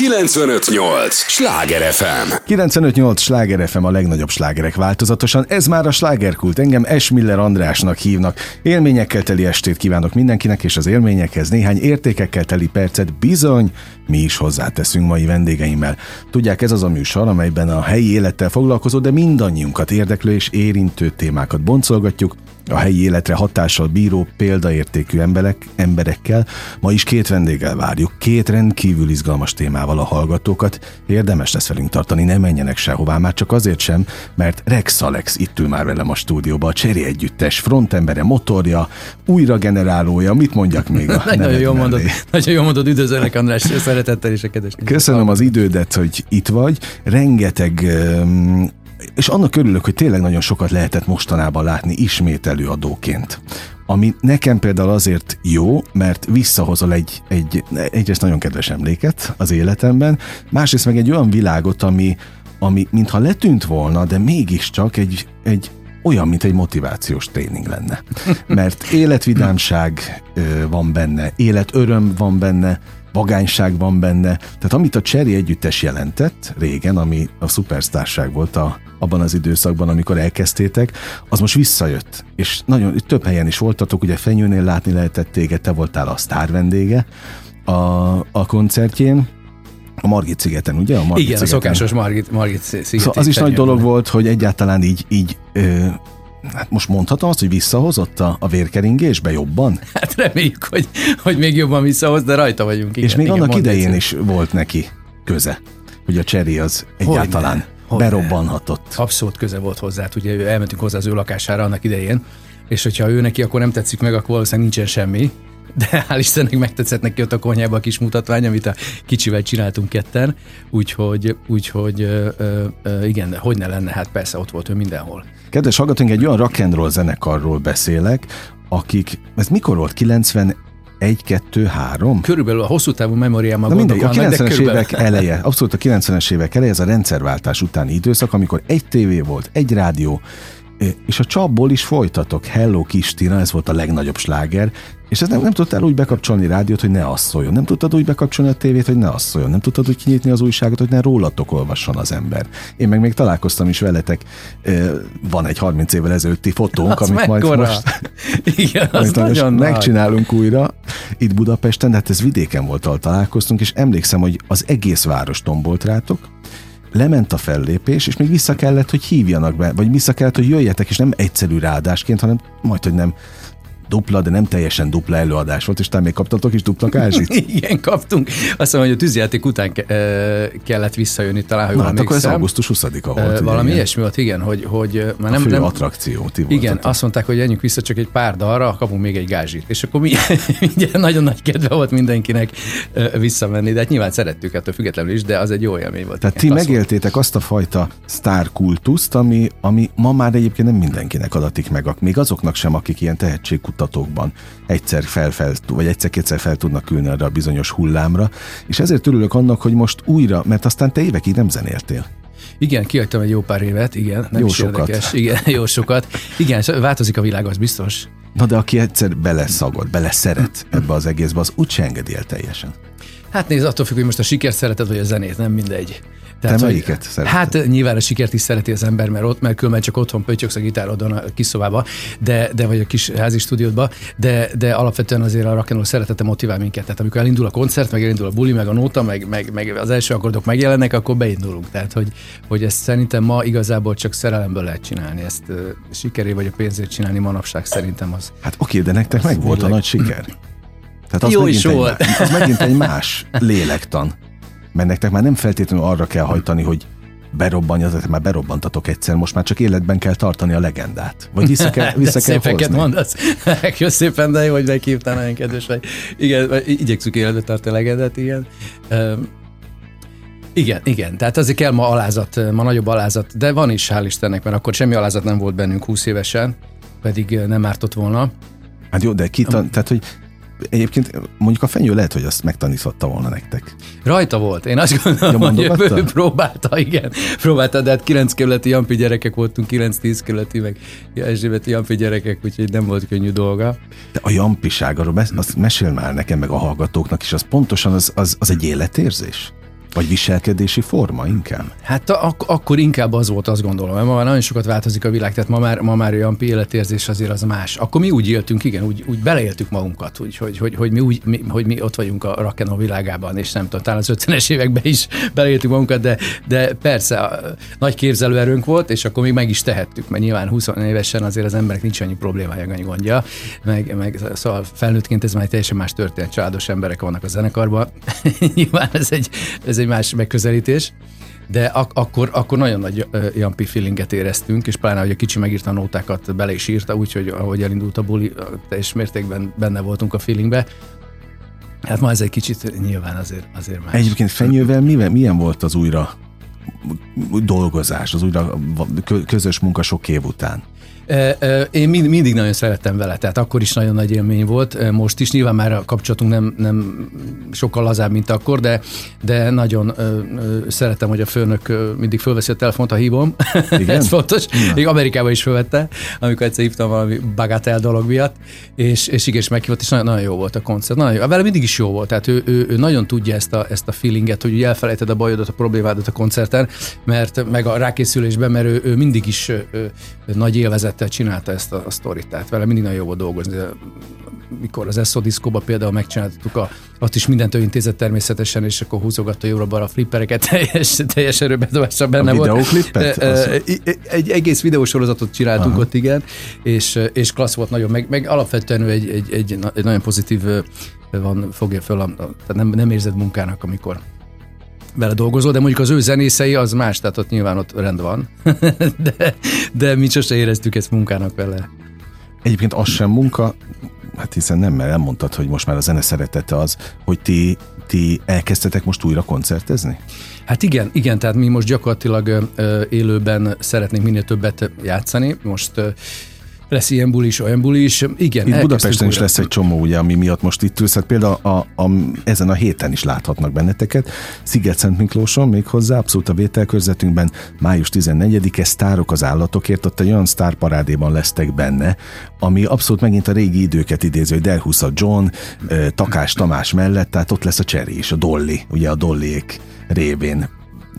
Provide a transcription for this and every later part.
958! Sláger FM! 958 Sláger FM a legnagyobb slágerek változatosan. Ez már a slágerkult. Engem Esmiller Andrásnak hívnak. Élményekkel teli estét kívánok mindenkinek, és az élményekhez néhány értékekkel teli percet bizony mi is hozzáteszünk mai vendégeimmel. Tudják, ez az a műsor, amelyben a helyi élettel foglalkozó, de mindannyiunkat érdeklő és érintő témákat boncolgatjuk, a helyi életre hatással bíró példaértékű emberek, emberekkel. Ma is két vendéggel várjuk, két rendkívül izgalmas témával a hallgatókat. Érdemes lesz velünk tartani, ne menjenek sehová, már csak azért sem, mert Rex Alex itt ül már velem a stúdióba, a Cseri Együttes frontembere, motorja, újra generálója, mit mondjak még a Nagyon jó mondod, nagyon jó mondod, üdvözöllek András, szeretettel és a kedves. Köszönöm az idődet, hogy itt vagy. Rengeteg um, és annak örülök, hogy tényleg nagyon sokat lehetett mostanában látni ismét előadóként. Ami nekem például azért jó, mert visszahozol egy, egy egyrészt nagyon kedves emléket az életemben, másrészt meg egy olyan világot, ami, ami mintha letűnt volna, de mégiscsak egy, egy olyan, mint egy motivációs tréning lenne. Mert életvidámság van benne, életöröm van benne, vagányság van benne. Tehát amit a Cherry együttes jelentett régen, ami a szupersztárság volt a, abban az időszakban, amikor elkezdtétek, az most visszajött. És nagyon több helyen is voltatok, ugye Fenyőnél látni lehetett téged, te voltál a sztár vendége a, a koncertjén, a Margit szigeten, ugye? A Margit Igen, szigeten. a szokásos Margit, Margit sziget. Szóval az is nagy dolog volt, hogy egyáltalán így, így ö, Hát most mondhatom azt, hogy visszahozott a, a vérkeringésbe jobban? Hát reméljük, hogy, hogy még jobban visszahoz, de rajta vagyunk. Igen, És még igen, annak idején is volt neki köze, hogy a Cseri az egyáltalán Hogyne? Hogyne? berobbanhatott. Abszolút köze volt hozzá. Hát ugye elmentünk hozzá az ő lakására annak idején, és hogyha ő neki akkor nem tetszik meg, akkor valószínűleg nincsen semmi, de hál' Istennek megtetszett neki ott a konyhába a kis mutatvány, amit a kicsivel csináltunk ketten, úgyhogy, úgyhogy ö, ö, igen, hogy ne lenne, hát persze ott volt ő mindenhol. Kedves hallgatónk, egy olyan rock and roll zenekarról beszélek, akik, ez mikor volt? 90 1, 2, 3? Körülbelül a hosszú távú memóriámmal Na mindegy, a 90-es évek eleje, abszolút a 90-es évek eleje, ez a rendszerváltás utáni időszak, amikor egy tévé volt, egy rádió, és a csapból is folytatok. Hello Kistina, ez volt a legnagyobb sláger, és ez nem, nem tudtál úgy bekapcsolni rádiót, hogy ne asszoljon. Nem tudtad úgy bekapcsolni a tévét, hogy ne asszoljon. Nem tudtad úgy kinyitni az újságot, hogy ne rólatok olvasson az ember. Én meg még találkoztam is veletek. Van egy 30 évvel ezelőtti fotónk, az amit majd most, Igen, az most megcsinálunk újra itt Budapesten, de hát ez vidéken volt, ahol találkoztunk, és emlékszem, hogy az egész város tombolt rátok, lement a fellépés, és még vissza kellett, hogy hívjanak be, vagy vissza kellett, hogy jöjjetek, és nem egyszerű ráadásként, hanem majd, hogy nem dupla, de nem teljesen dupla előadás volt, és te még kaptatok is dupla kázsit? Igen, kaptunk. Azt mondom, hogy a tűzjáték után ke- kellett visszajönni talán, hogy Na, hát akkor ez augusztus 20-a volt. Valami ugye, ilyesmi volt, igen, hogy, hogy már nem... A fő nem, attrakció, ti Igen, voltatok. azt mondták, hogy menjünk vissza csak egy pár dalra, kapunk még egy gázsit. És akkor mi, nagyon nagy kedve volt mindenkinek visszamenni, de hát nyilván szerettük ettől függetlenül is, de az egy jó élmény volt. Tehát igen, ti megéltétek azt a fajta sztárkultuszt, ami, ami ma már egyébként nem mindenkinek adatik meg, még azoknak sem, akik ilyen tehetségkutatások kutatókban egyszer fel, fel vagy egyszer-kétszer fel tudnak ülni arra a bizonyos hullámra, és ezért örülök annak, hogy most újra, mert aztán te évekig nem zenéltél. Igen, kihagytam egy jó pár évet, igen. Nem jó is sokat. Érdekes. Igen, jó sokat. Igen, változik a világ, az biztos. Na de aki egyszer beleszagod, beleszeret ebbe az egészbe, az úgy engedi el teljesen. Hát nézd, attól függ, hogy most a sikert szereted, vagy a zenét, nem mindegy. Tehát, Te melyiket szereted? Hát nyilván a sikert is szereti az ember, mert ott, mert különben csak otthon pötyöksz a gitárodon a kis szobába, de, de vagy a kis házi stúdiódba, de, de alapvetően azért a rock'n'roll szeretete motivál minket. Tehát amikor elindul a koncert, meg elindul a buli, meg a nóta, meg, meg, meg az első akkordok megjelennek, akkor beindulunk. Tehát, hogy, hogy ezt szerintem ma igazából csak szerelemből lehet csinálni. Ezt uh, sikeré vagy a pénzért csinálni manapság szerintem az. Hát oké, de nektek meg volt a nagy siker. Tehát az Jó is volt. Egy, az megint egy más lélektan. Mert nektek már nem feltétlenül arra kell hajtani, hogy berobbanja, az, már berobbantatok egyszer, most már csak életben kell tartani a legendát. Vagy vissza kell, vissza kell szépeket hozni. mondasz. Jó szépen, de jó, hogy meghívtál, nagyon kedves vagy. Igen, igyekszük életbe tartani a legendát, igen. Um, igen, igen, tehát azért kell ma alázat, ma nagyobb alázat, de van is, hál' Istennek, mert akkor semmi alázat nem volt bennünk 20 évesen, pedig nem ártott volna. Hát jó, de ki, tehát hogy egyébként mondjuk a fenyő lehet, hogy azt megtanította volna nektek. Rajta volt. Én azt gondolom, ja, hogy ő próbálta, igen. Próbálta, de hát 9 kerületi Jampi gyerekek voltunk, 9-10 kerületi, meg Erzsébeti Jampi gyerekek, úgyhogy nem volt könnyű dolga. De a Jampiság, arról mes- azt mesél már nekem, meg a hallgatóknak is, az pontosan az, az, az egy életérzés? Vagy viselkedési forma inkább? Hát ak- akkor inkább az volt, azt gondolom, mert ma már nagyon sokat változik a világ, tehát ma már, ma már olyan életérzés azért az más. Akkor mi úgy éltünk, igen, úgy, úgy beleéltük magunkat, úgy, hogy, hogy, hogy, mi úgy, mi, hogy mi ott vagyunk a Rakeno világában, és nem tudom, talán az 50-es években is beleéltük magunkat, de, de persze nagy képzelőerőnk volt, és akkor még meg is tehettük, mert nyilván 20 évesen azért az emberek nincs annyi problémája, annyi gondja, meg, meg szóval felnőttként ez már teljesen más történet, családos emberek vannak a zenekarban, nyilván ez egy, ez egy más megközelítés, de ak- akkor, akkor nagyon nagy Jampi feelinget éreztünk, és pláne, hogy a kicsi megírta a nótákat, bele is írta, úgyhogy ahogy elindult a buli, teljes mértékben benne voltunk a feelingbe. Hát ma ez egy kicsit nyilván azért, azért más. Egyébként Fenyővel milyen, milyen volt az újra dolgozás, az újra közös munka sok év után? Én mindig nagyon szerettem vele, tehát akkor is nagyon nagy élmény volt. Most is nyilván már a kapcsolatunk nem, nem sokkal lazább, mint akkor, de, de nagyon szeretem, hogy a főnök mindig fölveszi a telefont, ha hívom. Igen? Ez fontos. Na. Még Amerikában is fölvette, amikor egyszer hívtam valami bagatel dolog miatt, és, és igen, és meghívott, és nagyon, nagyon jó volt a koncert. Nagyon jó. Vele mindig is jó volt, tehát ő, ő, ő nagyon tudja ezt a, ezt a feelinget, hogy elfelejted a bajodat, a problémádat a koncerten, mert meg a rákészülésben, mert ő, ő mindig is ő, nagy élvezet szeretettel csinálta ezt a, a sztorit, tehát vele mindig nagyon jó volt dolgozni. Mikor az Esso Disco-ba például megcsináltuk, a, azt is mindent ő intézett természetesen, és akkor húzogatta jobbra a flippereket, teljes, teljes erőbedobással benne a volt. Egy egész videósorozatot csináltunk Aha. ott, igen, és, és klassz volt nagyon, meg, meg alapvetően egy, egy, egy, egy nagyon pozitív van, fogja föl, tehát nem, nem érzed munkának, amikor vele dolgozol, de mondjuk az ő zenészei az más, tehát ott nyilván ott rend van, de, de mi sose éreztük ezt munkának vele. Egyébként az sem munka, hát hiszen nem, mert elmondtad, hogy most már a zene szeretete az, hogy ti, ti elkezdtetek most újra koncertezni? Hát igen, igen, tehát mi most gyakorlatilag ö, élőben szeretnénk minél többet játszani. Most ö, lesz ilyen buli is, olyan buli is. Igen, itt Budapesten is lesz egy csomó, ugye, ami miatt most itt ülsz. Hát például a, a, ezen a héten is láthatnak benneteket. Sziget-Szent Miklóson még hozzá, abszolút a vételkörzetünkben május 14-e sztárok az állatokért, ott egy olyan sztárparádéban lesztek benne, ami abszolút megint a régi időket idéző, hogy Derhusza John, Takás Tamás mellett, tehát ott lesz a Cseri és a Dolly, ugye a Dollyék révén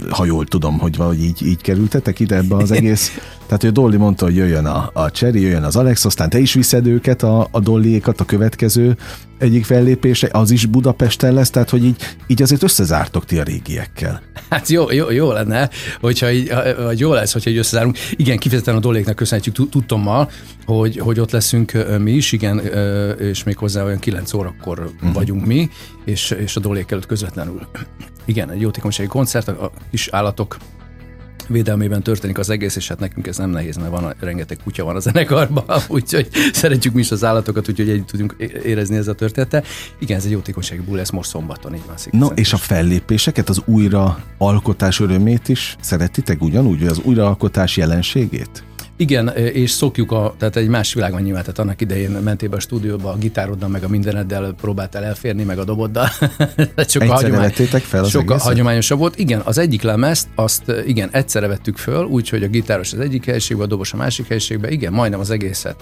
ha jól tudom, hogy valahogy így, így kerültetek ide ebbe az egész. Tehát, a Dolly mondta, hogy jöjjön a, a Cherry, jöjjön az Alex, aztán te is viszed őket, a, a Dollyékat a következő egyik fellépése, az is Budapesten lesz, tehát, hogy így, így azért összezártok ti a régiekkel. Hát jó, jó, jó lenne, hogyha így, vagy jó lesz, hogyha így összezárunk. Igen, kifejezetten a Dolléknak köszönhetjük tudtommal, hogy, hogy ott leszünk mi is, igen, és még hozzá olyan 9 órakor uh-huh. vagyunk mi, és, és a Dollék előtt közvetlenül. Igen, egy jótékonysági koncert, a kis állatok védelmében történik az egész, és hát nekünk ez nem nehéz, mert van rengeteg kutya van a zenekarban, úgyhogy szeretjük mi is az állatokat, úgyhogy együtt tudunk érezni ez a története. Igen, ez egy jótékonysági bull, ez most szombaton, így van. No, és a fellépéseket, az újra alkotás örömét is szeretitek ugyanúgy, vagy az újraalkotás jelenségét? Igen, és szokjuk, a, tehát egy más világban nyilván, tehát annak idején mentél be a stúdióba, a gitároddal, meg a mindeneddel próbáltál elférni, meg a doboddal. sokkal hagyományos, fel az sokkal hagyományosabb volt. Igen, az egyik lemezt, azt igen, egyszerre vettük föl, úgyhogy a gitáros az egyik helyiségbe, a dobos a másik helyiségbe, igen, majdnem az egészet.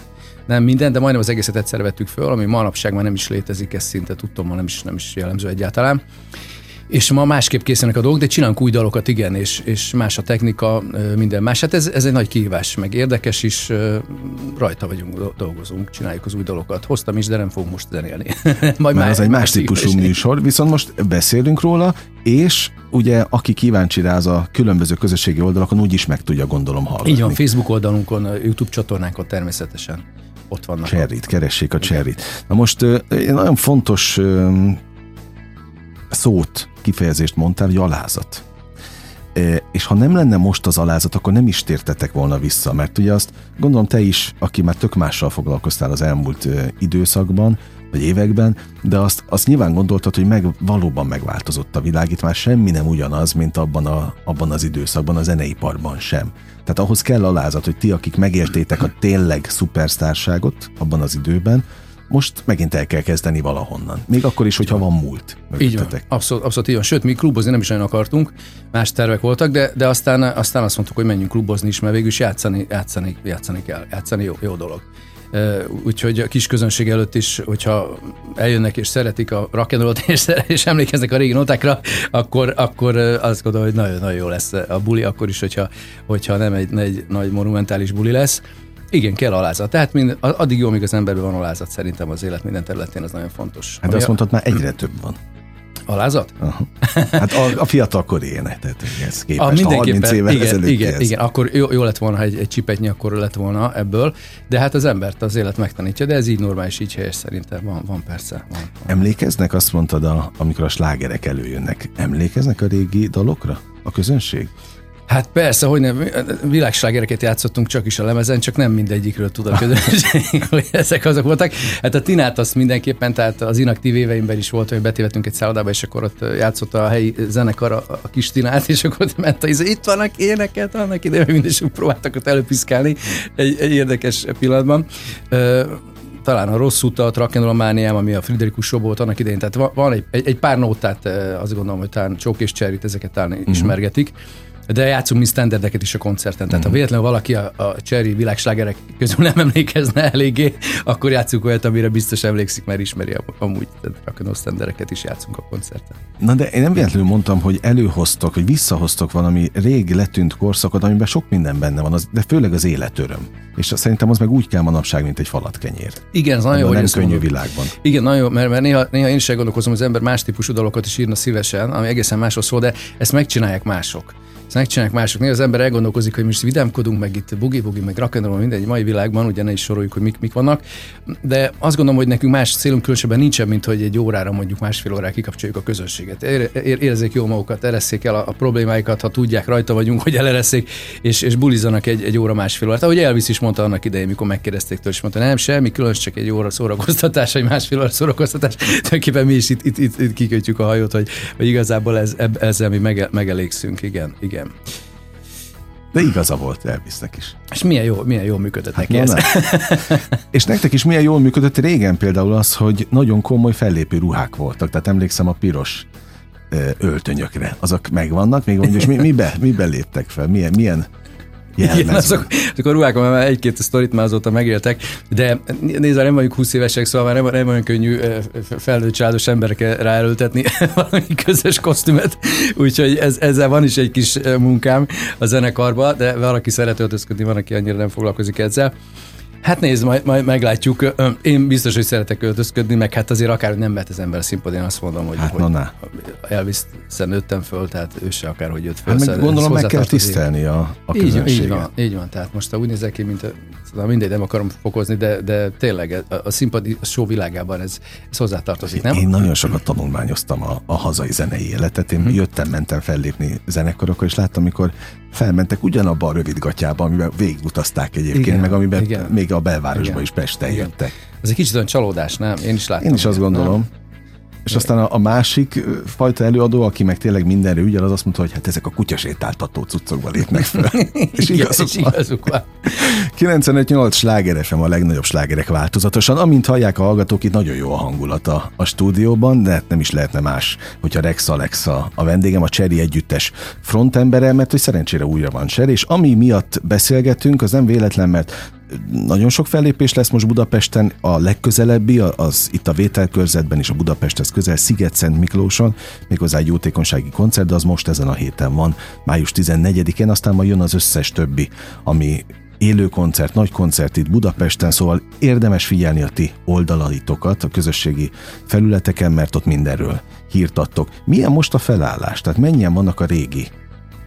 Nem minden, de majdnem az egészet egyszerre vettük föl, ami manapság már nem is létezik, ez szinte tudtom, nem is, nem is jellemző egyáltalán és ma másképp készülnek a dolgok, de csinálunk új dalokat, igen, és, és más a technika, minden más. Hát ez, ez egy nagy kihívás, meg érdekes is, rajta vagyunk, dolgozunk, csináljuk az új dalokat. Hoztam is, de nem fogunk most zenélni. Majd már ez egy más típusú műsor, viszont most beszélünk róla, és ugye aki kíváncsi rá az a különböző közösségi oldalakon, úgyis meg tudja gondolom hallgatni. Így van, Facebook oldalunkon, YouTube csatornánkon természetesen ott vannak. Cserrit, keressék a cserrit. Na most egy nagyon fontos szót, kifejezést mondtál, hogy alázat. E, és ha nem lenne most az alázat, akkor nem is tértetek volna vissza, mert ugye azt gondolom te is, aki már tök mással foglalkoztál az elmúlt e, időszakban, vagy években, de azt, azt nyilván gondoltad, hogy meg, valóban megváltozott a világ, itt már semmi nem ugyanaz, mint abban, a, abban az időszakban, a zeneiparban sem. Tehát ahhoz kell alázat, hogy ti, akik megértétek a tényleg szupersztárságot abban az időben, most megint el kell kezdeni valahonnan. Még akkor is, hogyha van múlt. Így van, abszolút, abszolút így van. Sőt, mi klubozni nem is nagyon akartunk, más tervek voltak, de, de aztán, aztán azt mondtuk, hogy menjünk klubozni is, mert végül is játszani, játszani, játszani kell, játszani jó, jó dolog. Úgyhogy a kis közönség előtt is, hogyha eljönnek és szeretik a rock'n'rollt és, és emlékeznek a régi notákra, akkor, akkor azt gondolom, hogy nagyon-nagyon jó lesz a buli, akkor is, hogyha, hogyha nem egy, egy nagy monumentális buli lesz. Igen, kell alázat. Tehát mind, addig jó, amíg az emberben van alázat, szerintem az élet minden területén ez nagyon fontos. Hát azt mondtad, már egyre több van. Alázat? Aha. Hát a, a fiatalkor ének, tehát ez képest, a, mindenképpen, 30 évvel igen, igen, ez. igen, akkor jó, jó lett volna, ha egy, egy csipetnyi akkor lett volna ebből, de hát az embert az élet megtanítja, de ez így normális, így helyes szerintem. Van, van persze. Van, van. Emlékeznek, azt mondtad, a, amikor a slágerek előjönnek, emlékeznek a régi dalokra a közönség? Hát persze, hogy nem, világslágereket játszottunk csak is a lemezen, csak nem mindegyikről tud a közönség, hogy ezek azok voltak. Hát a Tinát azt mindenképpen, tehát az inaktív éveimben is volt, hogy betévettünk egy szállodába, és akkor ott játszott a helyi zenekar a, a kis Tinát, és akkor ott ment a izé, itt vannak éneket, annak idején mindesük próbáltak ott előpiszkálni egy, egy érdekes pillanatban talán a rossz utat, Rakenromániám, ami a Friderikus Show volt annak idején. Tehát van egy, egy, pár nótát, azt gondolom, hogy talán Csók és Cserit ezeket talán uh-huh. ismergetik de játszunk mi standardeket is a koncerten. Tehát uh-huh. ha véletlenül valaki a, a Cherry világslágerek közül nem emlékezne eléggé, akkor játszunk olyat, amire biztos emlékszik, mert ismeri amúgy a standardeket is játszunk a koncerten. Na de én nem véletlenül mondtam, hogy előhoztok, hogy visszahoztok valami rég letűnt korszakot, amiben sok minden benne van, de főleg az életöröm. És szerintem az meg úgy kell manapság, mint egy falatkenyér. Igen, ez nagyon jó. Nem könnyű mondod. világban. Igen, nagyon jó, mert, mert néha, néha én is gondolkozom, hogy az ember más típusú dolgokat is írna szívesen, ami egészen másról szól, de ezt megcsinálják mások ezt megcsinálják mások. Néha az ember elgondolkozik, hogy most vidámkodunk, meg itt bugi-bugi, meg rock'n'roll, mindegy mai világban, ugye ne is soroljuk, hogy mik, mik vannak. De azt gondolom, hogy nekünk más célunk különösebben nincsen, mint hogy egy órára, mondjuk másfél órára kikapcsoljuk a közönséget. érezzék jó magukat, eresszék el a, a problémáikat, ha tudják, rajta vagyunk, hogy eleresszék, és, és bulizanak egy, egy óra másfél órát. Ahogy Elvis is mondta annak idején, mikor megkérdezték tőle, és mondta, nem semmi különös, csak egy óra szórakoztatás, egy másfél óra szórakoztatás. Tulajdonképpen mi is itt, itt, itt, itt kikötjük a hajót, hogy, hogy igazából ez, ezzel mi mege, megelégszünk. Igen, igen. De igaza volt Elvisnek is. És milyen jó, milyen jól működött hát neki ez. és nektek is milyen jól működött régen például az, hogy nagyon komoly fellépő ruhák voltak. Tehát emlékszem a piros öltönyökre. Azok megvannak még, és mi, mibe, mibe léptek fel? Milyen, milyen igen, azok, azok a ruhák már egy-két sztorit már azóta megéltek, de nézd, nem vagyunk 20 évesek, szóval már nem, nem olyan könnyű felnőtt családos emberekre ráerőltetni valami közös kosztümet, úgyhogy ez, ezzel van is egy kis munkám a zenekarba, de valaki szeret öltözködni, van, aki annyira nem foglalkozik ezzel. Hát nézd, majd, majd meglátjuk. Én biztos, hogy szeretek öltözködni, meg hát azért akár nem vett az ember színpadon, azt mondom, hogy, hát, hogy na, Elvis nőttem föl, tehát ő se akár, hogy jött föl. Hát meg szóval gondolom, meg kell tisztelni a, a így, így van, így van, tehát most úgy nézek ki, mint szóval mindegy, nem akarom fokozni, de, de tényleg a, a színpadi show világában ez, ez hozzátartozik, nem? Én nagyon sokat tanulmányoztam a, a hazai zenei életet. Én hmm. jöttem, mentem fellépni zenekarokra, és láttam, amikor felmentek ugyanabba a rövidgatjába, amiben végigutazták egyébként, igen, meg amiben igen. még a belvárosba igen. is Pesten igen. jöttek. Ez egy kicsit olyan csalódás, nem? Én is láttam. Én is azt gondolom. Nem? És aztán a, a másik fajta előadó, aki meg tényleg mindenre ügyel, az azt mondta, hogy hát ezek a kutyasétáltató cuccokba lépnek fel. és igazuk, és igazuk van. 95-8 sláger FM a legnagyobb slágerek változatosan. Amint hallják a hallgatók, itt nagyon jó a hangulat a, a stúdióban, de hát nem is lehetne más, hogyha Rex Alexa a vendégem, a Cseri együttes frontembere, mert hogy szerencsére újra van Cseri, és ami miatt beszélgetünk, az nem véletlen, mert nagyon sok fellépés lesz most Budapesten, a legközelebbi, az itt a vételkörzetben és a Budapesthez közel, Sziget-Szent Miklóson, méghozzá egy jótékonysági koncert, de az most ezen a héten van, május 14-én, aztán majd jön az összes többi, ami élő koncert, nagy koncert itt Budapesten, szóval érdemes figyelni a ti oldalaitokat a közösségi felületeken, mert ott mindenről hírt adtok. Milyen most a felállás? Tehát mennyien vannak a régi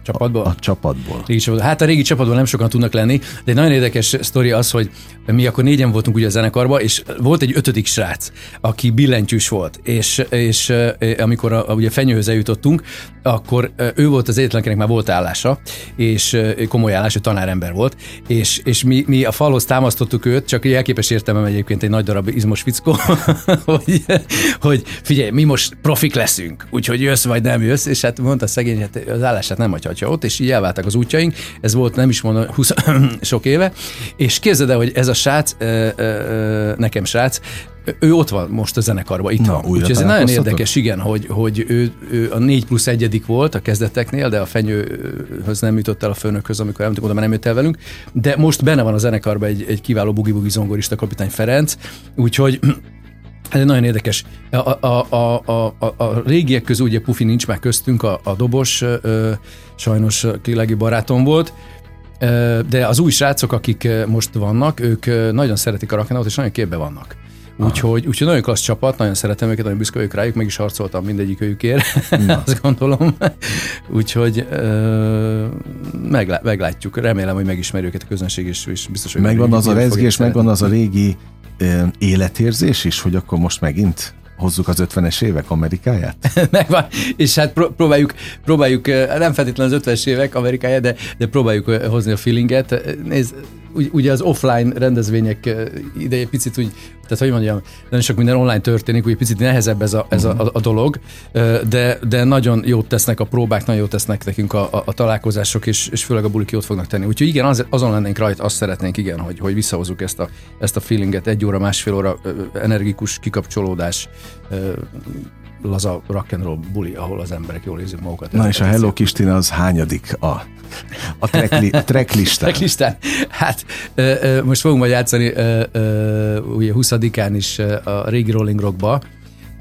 Csapatból? A, a csapatból. Régi csapatból. Hát a régi csapatból nem sokan tudnak lenni, de egy nagyon érdekes sztori az, hogy mi akkor négyen voltunk ugye a zenekarban, és volt egy ötödik srác, aki billentyűs volt, és, és amikor a, a, ugye fenyőhöz eljutottunk, akkor ő volt az egyetlen, akinek már volt állása, és komoly állás, tanárember volt, és, és mi, mi a falhoz támasztottuk őt, csak elképes értelmem egyébként egy nagy darab izmos fickó, hogy, hogy figyelj, mi most profik leszünk, úgyhogy jössz vagy nem jössz, és hát mondta szegény, hát az állását nem hagyhatja ott, és így elváltak az útjaink, ez volt nem is mondom 20 sok éve, és képzeld el, hogy ez a srác, nekem srác, Ő ott van most a zenekarban, itt Na, van. Úgyhogy ez nagyon érdekes, igen, hogy, hogy ő, ő a 4 plusz egyedik volt a kezdeteknél, de a fenyőhöz nem jutott el a főnökhöz, amikor elmentünk oda, mert nem jött el velünk. De most benne van a zenekarban egy, egy kiváló bugi-bugi zongorista, kapitány Ferenc, úgyhogy ez egy nagyon érdekes. A, a, a, a, a, a régiek közül ugye Pufi nincs már köztünk, a, a dobos ö, sajnos legjobb barátom volt, Ö, de az új srácok, akik most vannak, ők nagyon szeretik a rock'n'rollt, és nagyon képbe vannak. Úgyhogy, úgyhogy nagyon klassz csapat, nagyon szeretem őket, nagyon büszke vagyok rájuk, meg is harcoltam mindegyik őkért, azt gondolom. Úgyhogy ö, meglá- meglátjuk, remélem, hogy megismerjük őket a közönség, és, és biztos, hogy Megvan meg- az a rezgés, megvan az a régi életérzés is, hogy akkor most megint hozzuk az 50-es évek Amerikáját? Megvan, és hát pró- próbáljuk, próbáljuk, nem feltétlenül az 50-es évek Amerikája, de, de próbáljuk hozni a feelinget. Nézd, ugy- ugye az offline rendezvények ideje picit úgy, tehát hogy mondjam, nagyon sok minden online történik, úgy picit nehezebb ez a, ez a, a, a dolog, de, de nagyon jót tesznek a próbák, nagyon jót tesznek nekünk a, a, a találkozások, és, és főleg a bulik jót fognak tenni. Úgyhogy igen, az, azon lennénk rajta, azt szeretnénk, igen, hogy, hogy visszahozzuk ezt a, ezt a feelinget, egy óra, másfél óra energikus kikapcsolódás, laza rock and roll buli, ahol az emberek jól érzik magukat. Na és a Hello szép. Kistina az hányadik a, a, trackli, a tracklistán? Tracklistán. Hát ö, ö, most fogunk majd játszani ö, ö, ugye 20-án is a régi Rolling Rockba,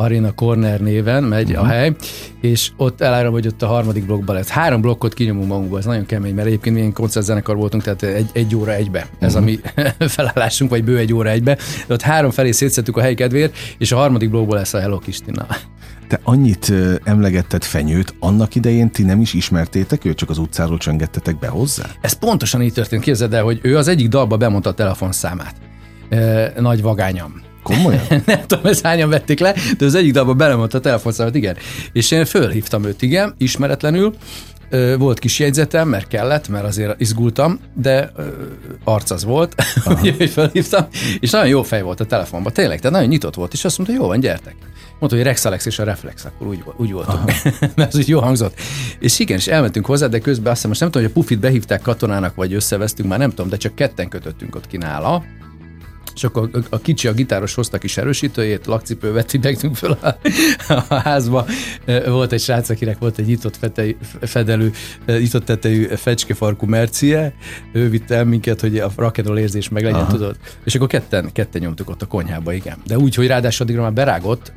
Arena Corner néven megy uh-huh. a hely, és ott elárom, hogy ott a harmadik blokkban lesz. Három blokkot kinyomunk magunkba, ez nagyon kemény, mert egyébként milyen koncertzenekar voltunk, tehát egy, egy óra egybe. Ez uh-huh. a mi felállásunk, vagy bő egy óra egybe. De ott három felé szétszettük a hely kedvéért, és a harmadik blokkból lesz a Hello Kistina. Te annyit emlegetted fenyőt, annak idején ti nem is ismertétek őt, csak az utcáról csöngettetek be hozzá? Ez pontosan így történt. Képzeld el, hogy ő az egyik dalba bemondta a telefonszámát. E, nagy vagányam. Komolyan? nem tudom, ezt hányan vették le, de az egyik dalban belemondta a telefonszámot, igen. És én fölhívtam őt, igen, ismeretlenül, volt kis jegyzetem, mert kellett, mert azért izgultam, de arc az volt, úgyhogy felhívtam, és nagyon jó fej volt a telefonban, tényleg, tehát nagyon nyitott volt, és azt mondta, jó van, gyertek. Mondta, hogy Rex Alex és a Reflex, akkor úgy, úgy voltunk, mert az úgy jó hangzott. És igen, és elmentünk hozzá, de közben azt hiszem, most nem tudom, hogy a Pufit behívták katonának, vagy összevesztünk, már nem tudom, de csak ketten kötöttünk ott ki nála, és akkor a, a kicsi, a gitáros hozta kis erősítőjét, lakcipővet videktünk föl a, a házba. Volt egy srác, akinek volt egy nyitott fetej, fedelő, nyitott tetejű fecskefarkú mercie, ő vitte el minket, hogy a rock'n'roll érzés meg legyen, Aha. tudod. És akkor ketten, ketten nyomtuk ott a konyhába, igen. De úgy, hogy ráadásul addigra már berágott,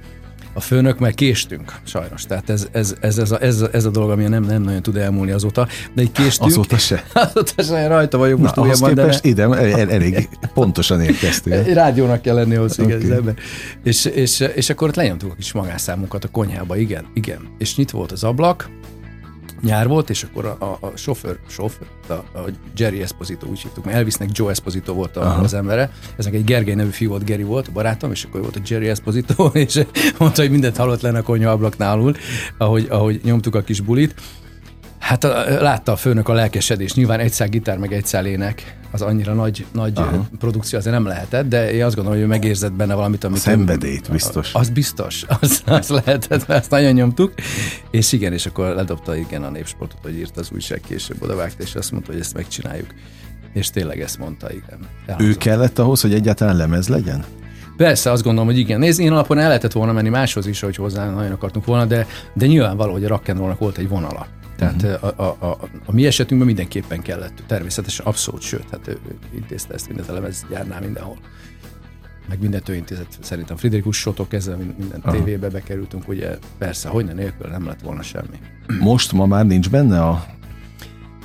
a főnök, mert késtünk, sajnos. Tehát ez, ez, ez, ez, a, ez, a, ez a dolog, ami nem, nem nagyon tud elmúlni azóta. De egy késtünk. Azóta se. azóta se rajta vagyok Na, most ahhoz újabban, de képest ide el- elég pontosan érkeztél. egy rádiónak kell lenni ahhoz, igen, Oké. az ember. És, és, és akkor ott lenyomtuk a kis magánszámunkat a konyhába, igen, igen. És nyitva volt az ablak, nyár volt, és akkor a, a, a sofőr, sofőr, a, a Jerry Esposito, úgy hívtuk, mert Elvisnek Joe Esposito volt a, Aha. az embere, ezek egy Gergely nevű fiú volt, Geri volt, a barátom, és akkor volt a Jerry Esposito, és mondta, hogy mindent hallott lenne a konyha ablaknál alul, ahogy, ahogy nyomtuk a kis bulit. Hát a, látta a főnök a lelkesedés. Nyilván egy szál gitár, meg egy szál ének, az annyira nagy, nagy Aha. produkció azért nem lehetett, de én azt gondolom, hogy ő megérzett benne valamit, amit... Szenvedélyt biztos. Az biztos, az, az lehetett, mert azt nagyon nyomtuk. És igen, és akkor ledobta igen a népsportot, hogy írt az újság később odavágta, és azt mondta, hogy ezt megcsináljuk. És tényleg ezt mondta, igen. Ő Elhangzott. kellett ahhoz, hogy egyáltalán lemez legyen? Persze, azt gondolom, hogy igen. Nézd, én alapon el lehetett volna menni máshoz is, hogy hozzá nagyon akartunk volna, de, de nyilvánvaló, hogy a rock'n'rollnak volt egy vonala. Tehát uh-huh. a, a, a, a, mi esetünkben mindenképpen kellett. Természetesen abszolút, sőt, hát ő, ő intézte ezt mindent a lemezgyárnál mindenhol. Meg mindent ő intézett. Szerintem Friderikus Sotok ezzel mind- minden Aha. tévébe bekerültünk, ugye persze, hogy ne nélkül nem lett volna semmi. Most ma már nincs benne a...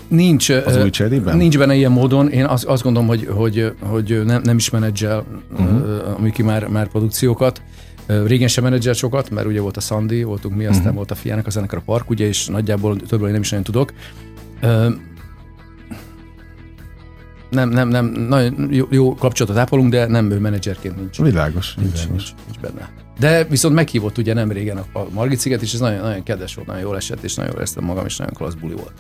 Nincs, Az új cserében? Nincs benne ilyen módon. Én azt, azt gondolom, hogy, hogy, hogy nem, nem is menedzsel uh-huh. a Miki már, már produkciókat. Régen sem menedzsel sokat, mert ugye volt a Sandy, voltunk mi, aztán uh-huh. volt a fiának a zenekar a park, ugye, és nagyjából többről én nem is nagyon tudok. Nem, nem, nem, nagyon jó, jó kapcsolatot ápolunk, de nem ő menedzserként nincs. Világos. Nincs, világos. nincs, nincs benne. De viszont meghívott ugye nem régen a, a Margit sziget, és ez nagyon, nagyon kedves volt, nagyon jól esett, és nagyon jól éreztem magam, és nagyon klassz buli volt.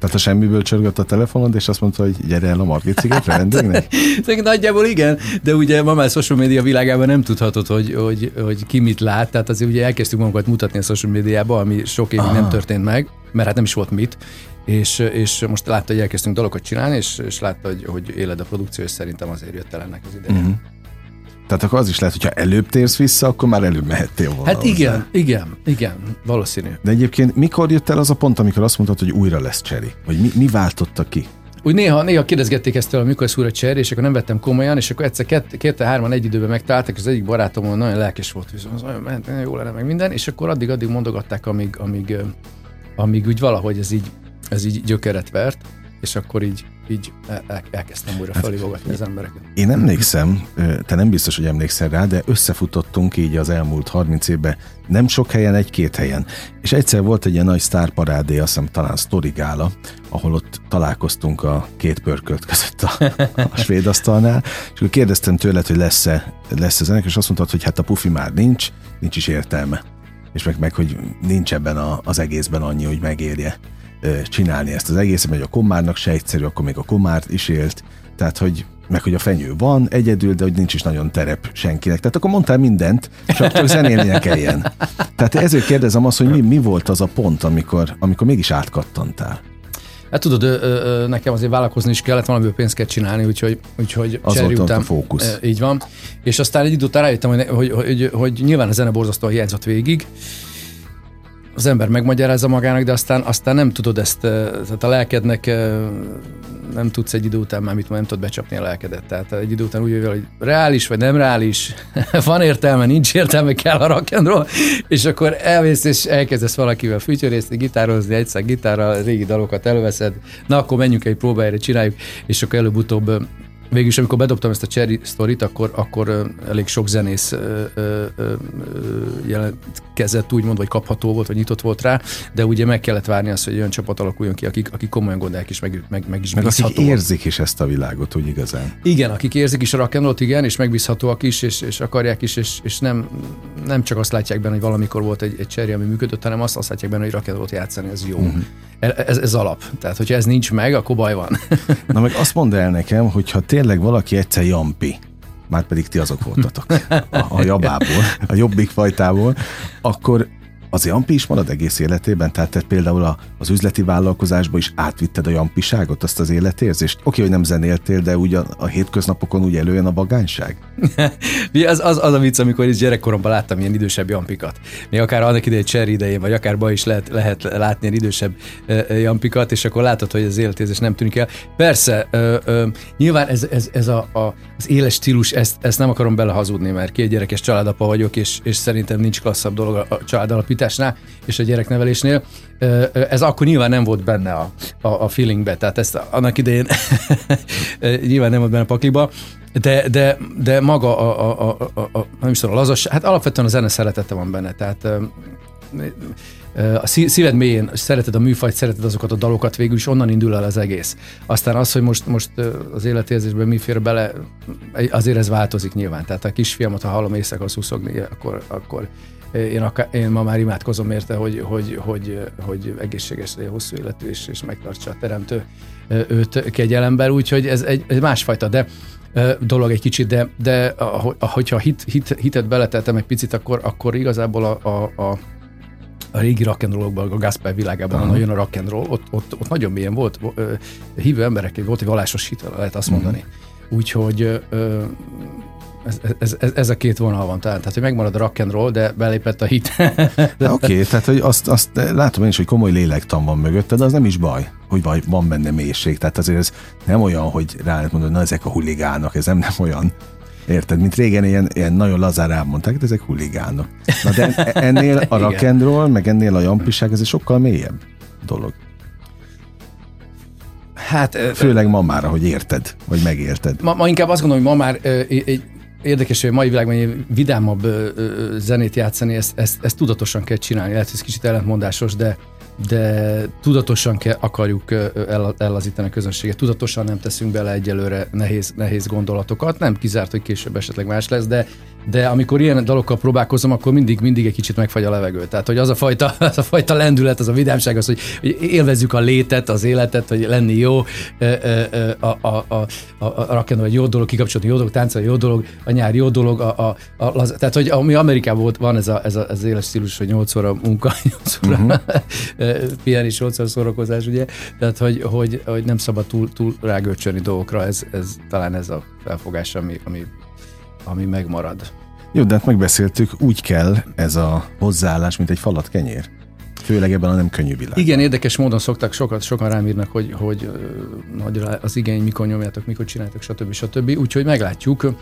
Tehát a semmiből csörgött a telefonod, és azt mondta, hogy gyere el a Margit szigetre vendégnek? Szerintem nagyjából igen, de ugye ma már social media világában nem tudhatod, hogy, hogy, hogy ki mit lát, tehát azért ugye elkezdtük magunkat mutatni a social médiába, ami sok évig Aha. nem történt meg, mert hát nem is volt mit, és, és most látta, hogy elkezdtünk dolgokat csinálni, és, és látta, hogy, hogy éled a produkció, és szerintem azért jött el ennek az ideje. Mhm. Tehát akkor az is lehet, hogyha előbb térsz vissza, akkor már előbb mehettél volna. Hát igen, hozzá. igen, igen, valószínű. De egyébként mikor jött el az a pont, amikor azt mondtad, hogy újra lesz cseri? Vagy mi, mi váltotta ki? Úgy néha, néha kérdezgették ezt tőle, mikor szúr a cserér, és akkor nem vettem komolyan, és akkor egyszer két, két hárman egy időben megtaláltak, és az egyik barátom nagyon lelkes volt, hogy az olyan ment, jó lenne meg minden, és akkor addig-addig mondogatták, amíg, amíg, amíg úgy valahogy ez így, ez így gyökeret vert, és akkor így, így el, elkezdtem újra hát, felhívogatni az embereket. Én emlékszem, te nem biztos, hogy emlékszel rá, de összefutottunk így az elmúlt 30 évben, nem sok helyen, egy-két helyen. És egyszer volt egy ilyen nagy sztárparádé, azt hiszem talán Gála, ahol ott találkoztunk a két pörkölt között a, a svéd asztalnál, és akkor kérdeztem tőled, hogy lesz-e, lesz-e zenek, és azt mondtad, hogy hát a pufi már nincs, nincs is értelme. És meg, meg hogy nincs ebben a, az egészben annyi, hogy megérje csinálni ezt az egészet, mert a komárnak se egyszerű, akkor még a komárt is élt, tehát hogy meg hogy a fenyő van egyedül, de hogy nincs is nagyon terep senkinek. Tehát akkor mondtál mindent, csak, csak zenélnie kelljen. Tehát ezért kérdezem azt, hogy mi, mi volt az a pont, amikor, amikor mégis átkattantál? Hát tudod, ö, ö, nekem azért vállalkozni is kellett, valamiből pénzt kell csinálni, úgyhogy, úgyhogy az volt után, a fókusz. Így van. És aztán egy idő után rájöttem, hogy, hogy, hogy, hogy nyilván a zene borzasztóan hiányzott végig, az ember megmagyarázza magának, de aztán, aztán nem tudod ezt, tehát a lelkednek nem tudsz egy idő után már mit nem tudod becsapni a lelkedet. Tehát egy idő után úgy jövő, hogy reális vagy nem reális, van értelme, nincs értelme, kell a rock and roll, és akkor elvész és elkezdesz valakivel fütyörészni, gitározni, egyszer gitárral, régi dalokat előveszed, na akkor menjünk egy próbájára, csináljuk, és akkor előbb-utóbb Végül is, amikor bedobtam ezt a Cherry Story-t, akkor, akkor elég sok zenész jelentkezett, úgymond, vagy kapható volt, vagy nyitott volt rá, de ugye meg kellett várni azt, hogy olyan csapat alakuljon ki, akik, akik komolyan gondolják, és meg, meg, meg is meg akik érzik is ezt a világot, úgy igazán. Igen, akik érzik is a rock igen, és megbízhatóak is, és, és akarják is, és, és nem, nem csak azt látják benne, hogy valamikor volt egy, egy cherry, ami működött, hanem azt, azt látják benne, hogy rock játszani, ez jó. Uh-huh. Ez, ez alap. Tehát, hogyha ez nincs meg, akkor baj van. Na meg azt mondd el nekem, hogy ha tényleg valaki egyszer jampi, már pedig ti azok voltatok. A, a jabából, a jobbik fajtából, akkor az Jampi is marad egész életében? Tehát te például a, az üzleti vállalkozásba is átvitted a Jampiságot, azt az életérzést? Oké, hogy nem zenéltél, de úgy a, a hétköznapokon úgy előjön a bagányság? az, az, az a vicc, amikor is gyerekkoromban láttam ilyen idősebb Jampikat. Még akár annak idején Cherry idején, vagy akár ba is lehet, lehet látni ilyen idősebb Jampikat, és akkor látod, hogy az életérzés nem tűnik el. Persze, uh, uh, nyilván ez, ez, ez a, a, az éles stílus, ezt, ezt nem akarom belehazudni, mert két gyerekes családapa vagyok, és, és szerintem nincs klasszabb dolog a család alapításnál és a gyereknevelésnél. Ez akkor nyilván nem volt benne a, a, a feelingbe, tehát ezt annak idején nyilván nem volt benne a pakliba, de, de, de maga a, a, a, a, a nem is tudom, a lazasság, hát alapvetően a zene szeretete van benne, tehát a szíved mélyén szereted a műfajt, szereted azokat a dalokat, végül is onnan indul el az egész. Aztán az, hogy most, most az életérzésben mi fér bele, azért ez változik nyilván. Tehát a kisfiamat, ha hallom éjszaka szuszogni, akkor, akkor én, akár, én ma már imádkozom érte, hogy, hogy, hogy, hogy egészséges legyen, hosszú életű, és, és megtartsa a teremtő őt kegyelemben, úgyhogy ez egy, egy másfajta, de dolog egy kicsit, de, de hogyha hit, hit, hitet beletettem egy picit, akkor, akkor igazából a, a, a a régi rock'n'rollokban, a Gaspar világában, ahol jön a rock'n'roll, ott, ott, ott nagyon mélyen volt, hívő emberek, volt egy vallásos hit, lehet azt mondani. Uh-huh. Úgyhogy ez, ez, ez, ez a két vonal van, tehát, tehát hogy megmarad a rock and roll, de belépett a hit. oké, okay, tehát hogy azt, azt látom én is, hogy komoly lélektan van mögötte, de az nem is baj, hogy vagy van benne mélység. Tehát azért ez nem olyan, hogy rá lehet mondani, na ezek a huligánok, ez nem, nem olyan. Érted? Mint régen ilyen, ilyen nagyon lazár elmondták, de ezek huligánok. Na de ennél a rock and roll, meg ennél a jampiság, ez egy sokkal mélyebb dolog. Hát, Főleg ma már, hogy érted, vagy megérted. Ma, ma inkább azt gondolom, hogy ma már egy Érdekes, hogy a mai világban egy vidámabb zenét játszani, ezt, ezt, ezt tudatosan kell csinálni. Lehet, hogy ez kicsit ellentmondásos, de, de tudatosan kell, akarjuk el, ellazítani a közönséget. Tudatosan nem teszünk bele egyelőre nehéz, nehéz gondolatokat. Nem kizárt, hogy később esetleg más lesz, de de amikor ilyen dalokkal próbálkozom, akkor mindig, mindig egy kicsit megfagy a levegő. Tehát, hogy az a fajta, az a fajta lendület, az a vidámság, az, hogy, hogy élvezzük a létet, az életet, hogy lenni jó, a, a, a, a, a rakendó egy jó dolog, kikapcsolni jó dolog, táncolni jó dolog, a nyár jó dolog, a, a, a, a tehát, hogy ami Amerikában volt, van ez, a, ez, a, ez az éles stílus, hogy 8 óra munka, 8 óra uh-huh. Pihenés, 8 óra szórakozás, ugye? Tehát, hogy, hogy, hogy nem szabad túl, túl rágörcsölni dolgokra, ez, ez talán ez a felfogás, ami, ami ami megmarad. Jó, de hát megbeszéltük, úgy kell ez a hozzáállás, mint egy falat kenyér. Főleg ebben a nem könnyű világban. Igen, érdekes módon szoktak, sokat, sokan rám írnak, hogy, hogy nagy az igény, mikor nyomjátok, mikor csináltok, stb. stb. Úgyhogy meglátjuk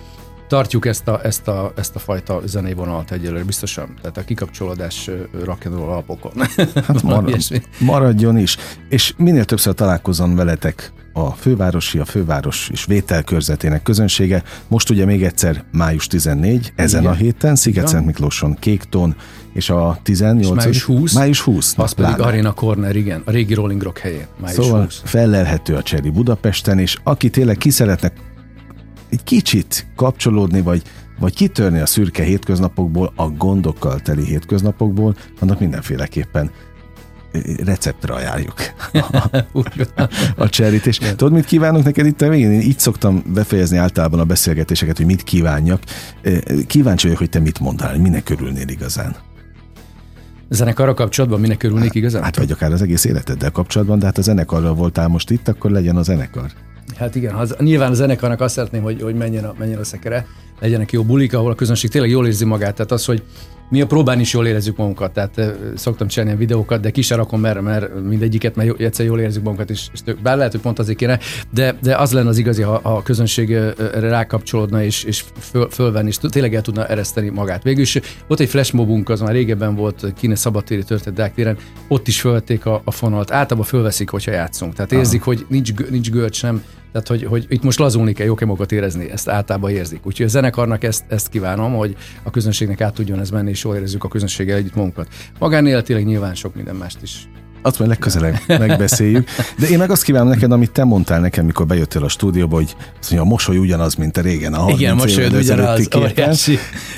tartjuk ezt a, ezt a, ezt a fajta zenei vonalat egyelőre biztosan. Tehát a kikapcsolódás rock'n'roll alapokon. Hát marad, maradjon is. És minél többször találkozom veletek a fővárosi, a főváros és vételkörzetének közönsége. Most ugye még egyszer május 14, ezen Igen. a héten, Sziget-Szent Miklóson, Kéktón, és a 18 és május 20, május 20 az pedig pláne. Arena Corner, igen, a régi Rolling Rock helyén. Május szóval 20. fellelhető a Cseri Budapesten, és aki tényleg ki szeretne egy kicsit kapcsolódni, vagy, vagy kitörni a szürke hétköznapokból, a gondokkal teli hétköznapokból, annak mindenféleképpen receptre ajánljuk a cserit. És tudod, mit kívánok neked itt a végén? Én így szoktam befejezni általában a beszélgetéseket, hogy mit kívánjak. Kíváncsi vagyok, hogy te mit mondtál, minek örülnél igazán. Zenekarra kapcsolatban minek örülnék igazán? Hát vagy akár az egész életeddel kapcsolatban, de hát a zenekarral voltál most itt, akkor legyen a zenekar. Hát igen, az, nyilván a zenekarnak azt szeretném, hogy, hogy menjen, a, menjen a szekere, legyenek jó bulik, ahol a közönség tényleg jól érzi magát. Tehát az, hogy mi a próbán is jól érezzük magunkat, tehát szoktam csinálni a videókat, de kis rakom, mert, mert mindegyiket, mert egyszer jól érezzük magunkat, és, és tök, bár lehet, hogy pont azért kéne, de, de az lenne az igazi, ha, ha a közönség erre rákapcsolódna, és, és föl, fölvenni, és tényleg el tudna ereszteni magát. Végül is ott egy flashmobunk, az már régebben volt Kine szabadtéri történet Deák ott is fölvették a, a fonalt. Általában fölveszik, hogyha játszunk. Tehát érzik, Aha. hogy nincs, nincs görcs sem, tehát, hogy, hogy itt most lazulni kell, jókemokat érezni, ezt általában érzik. Úgyhogy a zenekarnak ezt, ezt kívánom, hogy a közönségnek át tudjon ez menni, és jól érezzük a közönséggel együtt magunkat. Magánéletileg nyilván sok minden mást is azt majd legközelebb megbeszéljük. De én meg azt kívánom neked, amit te mondtál nekem, mikor bejöttél a stúdióba, hogy azt mondja, a mosoly ugyanaz, mint a régen. A Igen, mosoly ugyanaz,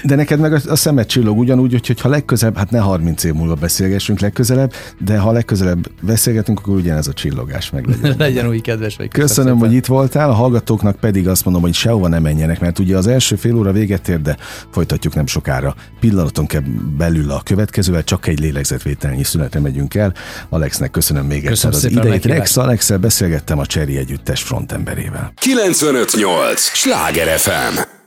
De neked meg a, a szemed csillog ugyanúgy, hogy ha legközelebb, hát ne 30 év múlva beszélgessünk legközelebb, de ha legközelebb beszélgetünk, akkor ugyanez a csillogás meg legyen. legyen új kedves vagy. Köszönöm, szépen. hogy itt voltál. A hallgatóknak pedig azt mondom, hogy sehova nem menjenek, mert ugye az első fél óra véget ér, de folytatjuk nem sokára. Pillanaton kell belül a következővel, csak egy lélegzetvételnyi szünetre megyünk el. Alexnek köszönöm még köszönöm egyszer az idejét. Rex Alexel beszélgettem a Cseri Együttes frontemberével. 958! Sláger FM!